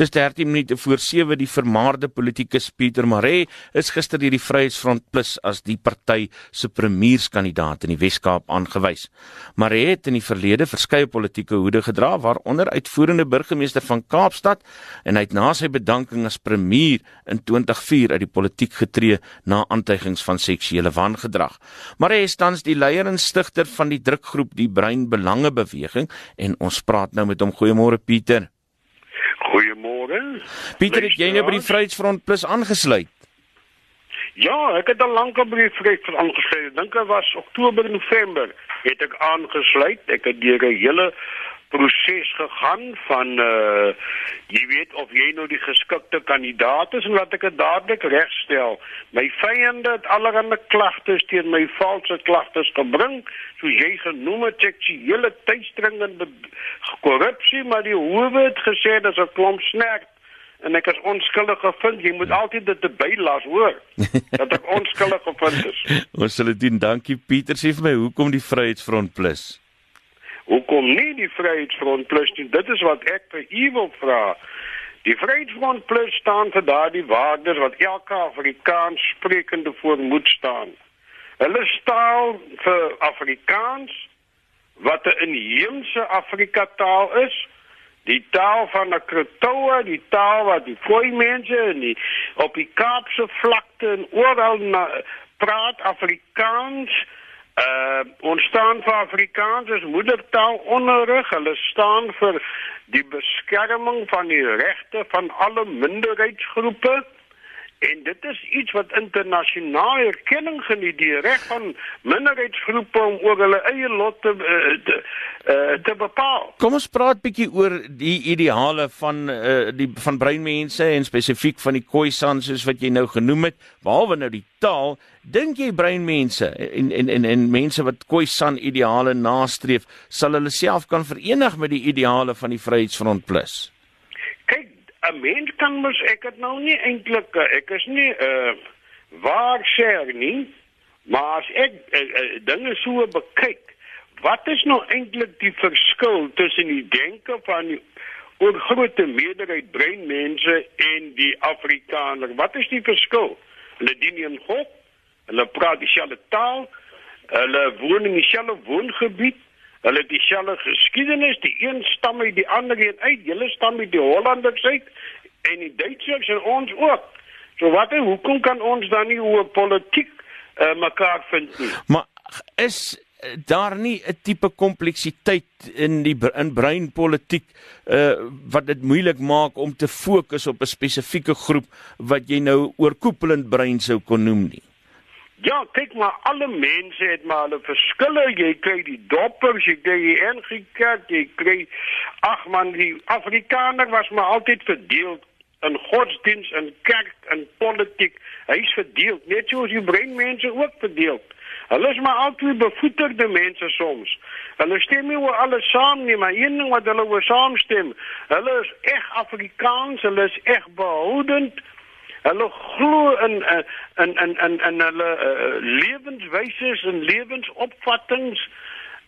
Dis 13 minute voor 7 die vermaarde politikus Pieter Maree is gister deur die Vryheidsfront Plus as die party se premierskandidaat in die Wes-Kaap aangewys. Maree het in die verlede verskeie politieke hoede gedra, waaronder uitvoerende burgemeester van Kaapstad en hy het na sy bedanking as premier in 2004 uit die politiek getree na aantuigings van seksuele wangedrag. Maree is tans die leier en stigter van die drukgroep Die Brein Belange Beweging en ons praat nou met hom. Goeiemôre Pieter. Pieter, het jy nou by die Vryheidsfront Plus aangesluit? Ja, ek het al lank op die Vryheidsfront aangesluit. Dink dit was Oktober, November het ek aangesluit. Ek het deur 'n hele proses gegaan van uh jy weet of jy nou die geskikte kandidaat is en laat ek dit dadelik regstel. My vyande het allerlei klagtes teen my valse klagtes gebring, so jy genoem het seksuele tuistringende korrupsie, maar die howe het gesê dat 'n klomp snerk en ek is onskuldig gevind. Jy moet altyd dit bylas, hoor. Dat ek onskuldig gevind is. Ons sal dit doen. Dankie Pieter. Sê vir my, hoekom die Vryheidsfront Plus? Hoekom nie die Vryheidsfront Plus nie? Dit is wat ek vir u wil vra. Die Vryheidsfront Plus staan vir daardie waardes wat elke Afrikaans sprekende voor moet staan. Hulle staan vir Afrikaans wat 'n inheemse Afrika taal is. Die taal van die Krotoa, die taal wat die Khoi mense in die op die Kaapse vlakte en oral na, praat Afrikaans. Uh ons staan vir Afrikaans as moedertaal onderrig. Hulle staan vir die beskerming van die regte van alle minderheidsgroepe. En dit is iets wat internasionaal erkenning geniet, die reg van minderheidsgroepe om oor hulle eie lot te uh, te, uh, te bepaal. Kom ons praat bietjie oor die ideale van uh, die van breinmense en spesifiek van die Khoisan soos wat jy nou genoem het, behalwe nou die taal, dink jy breinmense en en en en mense wat Khoisan ideale nastreef, sal hulle self kan verenig met die ideale van die Vryheidsfront Plus? 'n mens kan mos ek het nou nie eintlik eh, ek is nie uh waar sê nie maar as ek uh, uh, dinge so bekyk wat is nou eintlik die verskil tussen die denke van die oorgrote meerderheid breinmense en die afrikaner? Wat is die verskil? Hulle dien in God hulle praat dieselfde taal hulle woon in dieselfde woongebied Hulle het dieselfde geskiedenis, die een stam uit die ander een uit, julle stam uit die Hollanders uit en die Duitsers en ons ook. So wat en hoekom kan ons dan nie oor politiek uh, mekaar vind nie? Maar is daar nie 'n tipe kompleksiteit in die in breinpolitiek uh wat dit moeilik maak om te fokus op 'n spesifieke groep wat jy nou oorkoepelend brein sou kon noem nie? Ja, kyk maar, alle mense het maar hulle verskille. Jy kry die doppers, jy kry die NG-kerk, jy kry ag man, die Afrikaner was maar altyd verdeel in godsdiens en kerk en politiek. Hy's verdeel, net soos die breinmense ook verdeel. Hulle is maar altyd bevoeterde mense soms. Hulle stem nie oor alles saam nie, maar een ding wat hulle oor saamstem, hulle is reg Afrikaans, hulle is reg behoudend Hulle glo in in in in in hulle uh, lewenswyse en lewensopvattinge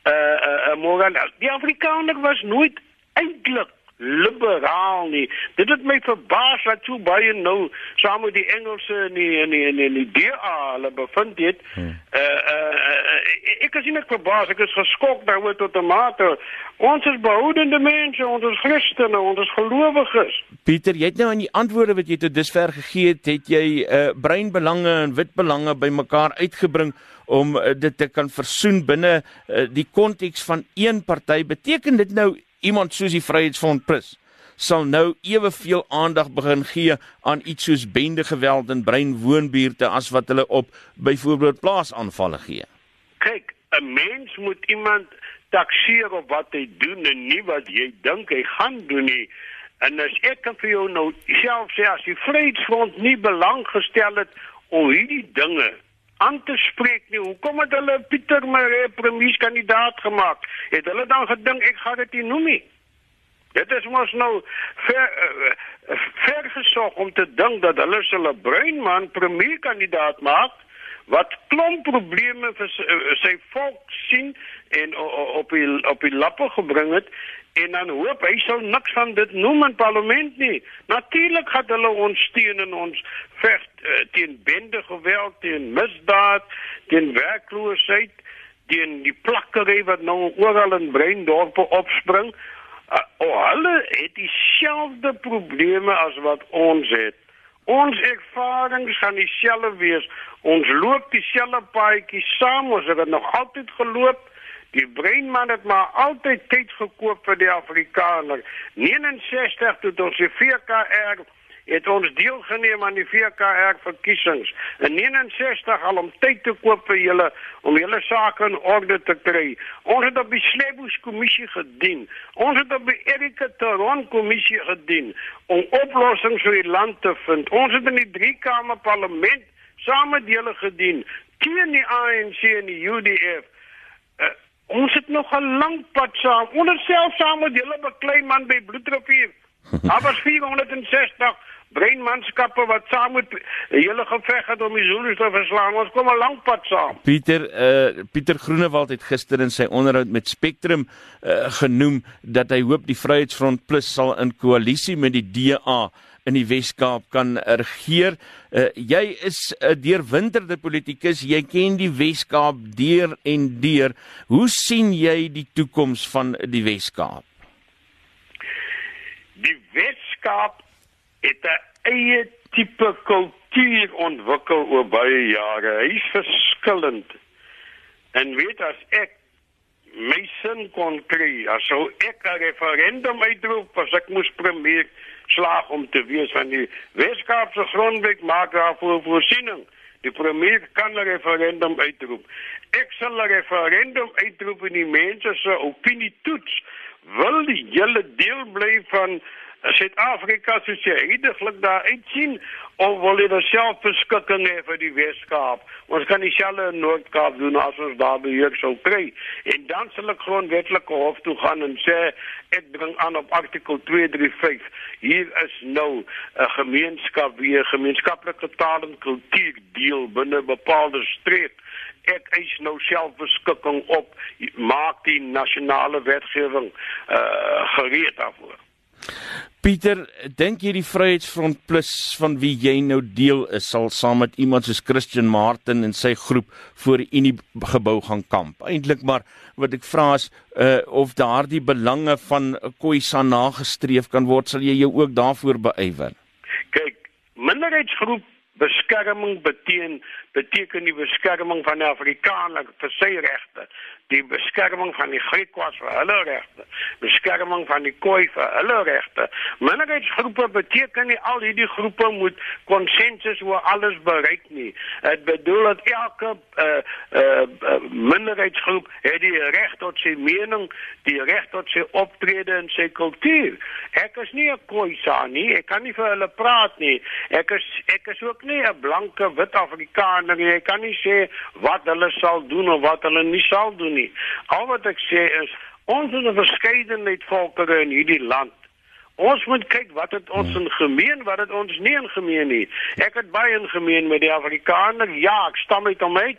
uh uh moral die Afrikaner was nooit eintlik liberaal nie. Dit het my verbaas dat so baie nou saam met die Engelse en die en die en die, die DA hulle bevind het. Hmm. Uh, uh, uh, ek is nie verbaas, ek is geskok daaroor tot 'n mate. Ons is behoudende mense, ons is Christene, ons is gelowiges. Pieter, jy het nou aan die antwoorde wat jy tot dusver gegee het, het jy uh, breinbelange en witbelange bymekaar uitgebring om uh, dit te kan versoen binne uh, die konteks van een party. Beteken dit nou iemand soos die Vryheidsfront Plus sal nou eweveel aandag begin gee aan iets soos bende geweld in brein woonbuurte as wat hulle op byvoorbeeld plaasaanvalle gee. Kyk, 'n mens moet iemand takseer op wat hy doen en nie wat jy dink hy gaan doen nie. En as ek kan vir jou nou self sê as die Vryheidsfront nie belang gestel het om hierdie dinge aan te spreek nie. Hoekom het hulle Pieter Maree premierskandidaat gemaak? Het hulle dan gedink ek gaan dit nie noem nie? Dit is mos nou ver uh, ver gesog om te dink dat hulle hulle breinman premierkandidaat maak wat klomp probleme vir sy, sy volk sien en op die op die lappe gebring het en dan hoop hy sal niks van dit noem in parlement nie. Natuurlik gaan hulle ons steun en ons veg uh, teen bende geweld, teen misdaad, teen werkloosheid, teen die plakkery wat nou oral in Breindorpe opspring. Uh, oh, hulle het dieselfde probleme as wat ons het. Ons ervarings gaan dieselfde wees. Ons loop dieselfde paadjie saam, ons het dit nog altyd geloop. Die breinman het maar altyd tyd gekoop vir die Afrikaner. 69 toe ons die VKR het ons deelgeneem aan die VKR verkiesings. In 69 al om tyd te koop vir julle om julle sake in orde te kry. Ons het op die Slebus kommissie gedien. Ons het op die Erika Taron kommissie gedien om oplossings vir die land te vind. Ons het in die drie kamer parlement saam met julle gedien teen die ANC en die UDF. Uh, Ons het nog 'n lang pad saam. Ons self saam met julle beklei man by Bloedrivier. Daar was 460 breinmanskappe wat saam met julle geveg het om die Zulus te verslaan. Ons kom 'n lang pad saam. Pieter uh Pieter Groenewald het gister in sy onderhoud met Spectrum uh genoem dat hy hoop die Vryheidsfront Plus sal in koalisie met die DA in die Wes-Kaap kan regeer. Uh, jy is 'n deurwinterde politikus. Jy ken die Wes-Kaap deur en deur. Hoe sien jy die toekoms van die Wes-Kaap? Die Wes-Kaap het 'n eie tipe kultuur ontwikkel oor baie jare. Hy's verskillend. En weet as ek my sin kon kry, sou ek 'n referendum uitroep as ek moes premier slaag om te wees van die Weskaapse grondwet maak daarvoor voorsiening. Die premier kan 'n referendum uitroep. Ek sal 'n referendum uitroep en die mense se opinie toets. Wil die hele deel bly van Suid-Afrika soos jy heidaglik daar uitsien of wil jy self beskikking hê vir die Weskaap? Ons kan dieselfde in Noord-Kaap doen as ons daar beheer sou kry. En dan sal ek grondwetlike hof toe gaan en sê ek bring aan op artikel 235. Hier is nou 'n gemeenskap wie 'n gemeenskaplike taal en kultuur deel binne 'n bepaalde streek ek eis nou selfbeskikking op maak die nasionale wetgewing uh gereed daarvoor Pieter, dink jy die Vryheidsfront Plus van wie jy nou deel is sal saam met iemand soos Christian Martin en sy groep voor die Unie gebou gaan kamp? Eintlik maar wat ek vra is uh of daardie belange van Khoisa nagestreef kan word, sal jy jou ook daarvoor beywer? Kyk, minderheidsgroep beskerming beteken beteken die beskerming van die Afrikaner vir sy regte, die beskerming van die Griekwas vir hulle regte, beskerming van die Khoi vir hulle regte. Minderheidsgroepe beteken nie al hierdie groepe moet konsensus oor alles bereik nie. Dit bedoel dat elke uh, uh, minderheidsgroep het die reg tot sy mening, die reg tot sy optrede en sy kultuur. Ek is nie 'n Khoisa nie, ek kan nie vir hulle praat nie. Ek is ek is ook nie 'n blanke wit Afrikaner ander jy kan nie sê wat hulle sal doen of wat hulle nie sal doen nie. Al wat ek sê is ons het 'n verskeidenheid volkere in hierdie land. Ons moet kyk wat het ons in gemeen, wat het ons nie in gemeen nie. Ek het baie in gemeen met die Afrikaner. Ja, ek stam uit hom uit.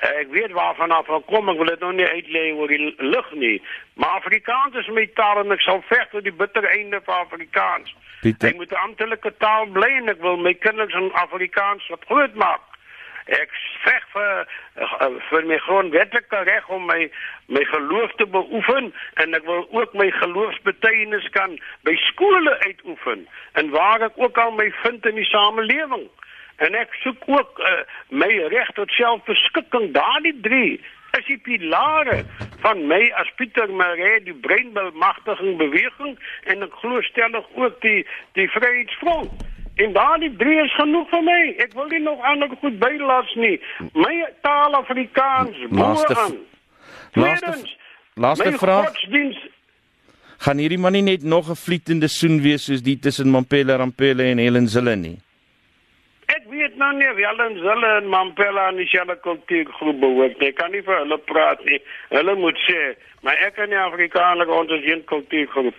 Ek weet waarvan af ek kom, ek wil dit nou nie uitlei oor die lug nie. Maar Afrikaans is my taal en ek sal veg tot die bitter einde van Afrikaans. Pieter. Ek moet 'n amptelike taal bly en ek wil my kinders in Afrikaans groot maak. Ek veg vir eh, vir my grondwetlike reg om my my geloof te beoefen en ek wil ook my geloofsbetuienis kan by skole uitoefen en waar ek ook al my vind in die samelewing. En ek soek ook uh, my reg tot selfbeskikking. Daardie drie is die pilare van my as Pieter Maree die breinbemagtiging beweging en ek glo stellig ook die die Vryheidsfront. En daardie drie is genoeg vir my. Ek wil nie nog ander goed bylas nie. My taal Afrikaans aan. Laaste laaste vraag. Gaan hierdie man nie net nog 'n vlietende soen wees soos die tussen Mampela Rampela en Helen Zille nie? Weet nou nie wie Helen Zille en Mampela aan dieselfde kultuurgroep behoort. Ek kan nie vir hulle praat nie. Hulle moet sê, maar ek kan nie Afrikaner ons is 'n kultuurgroep.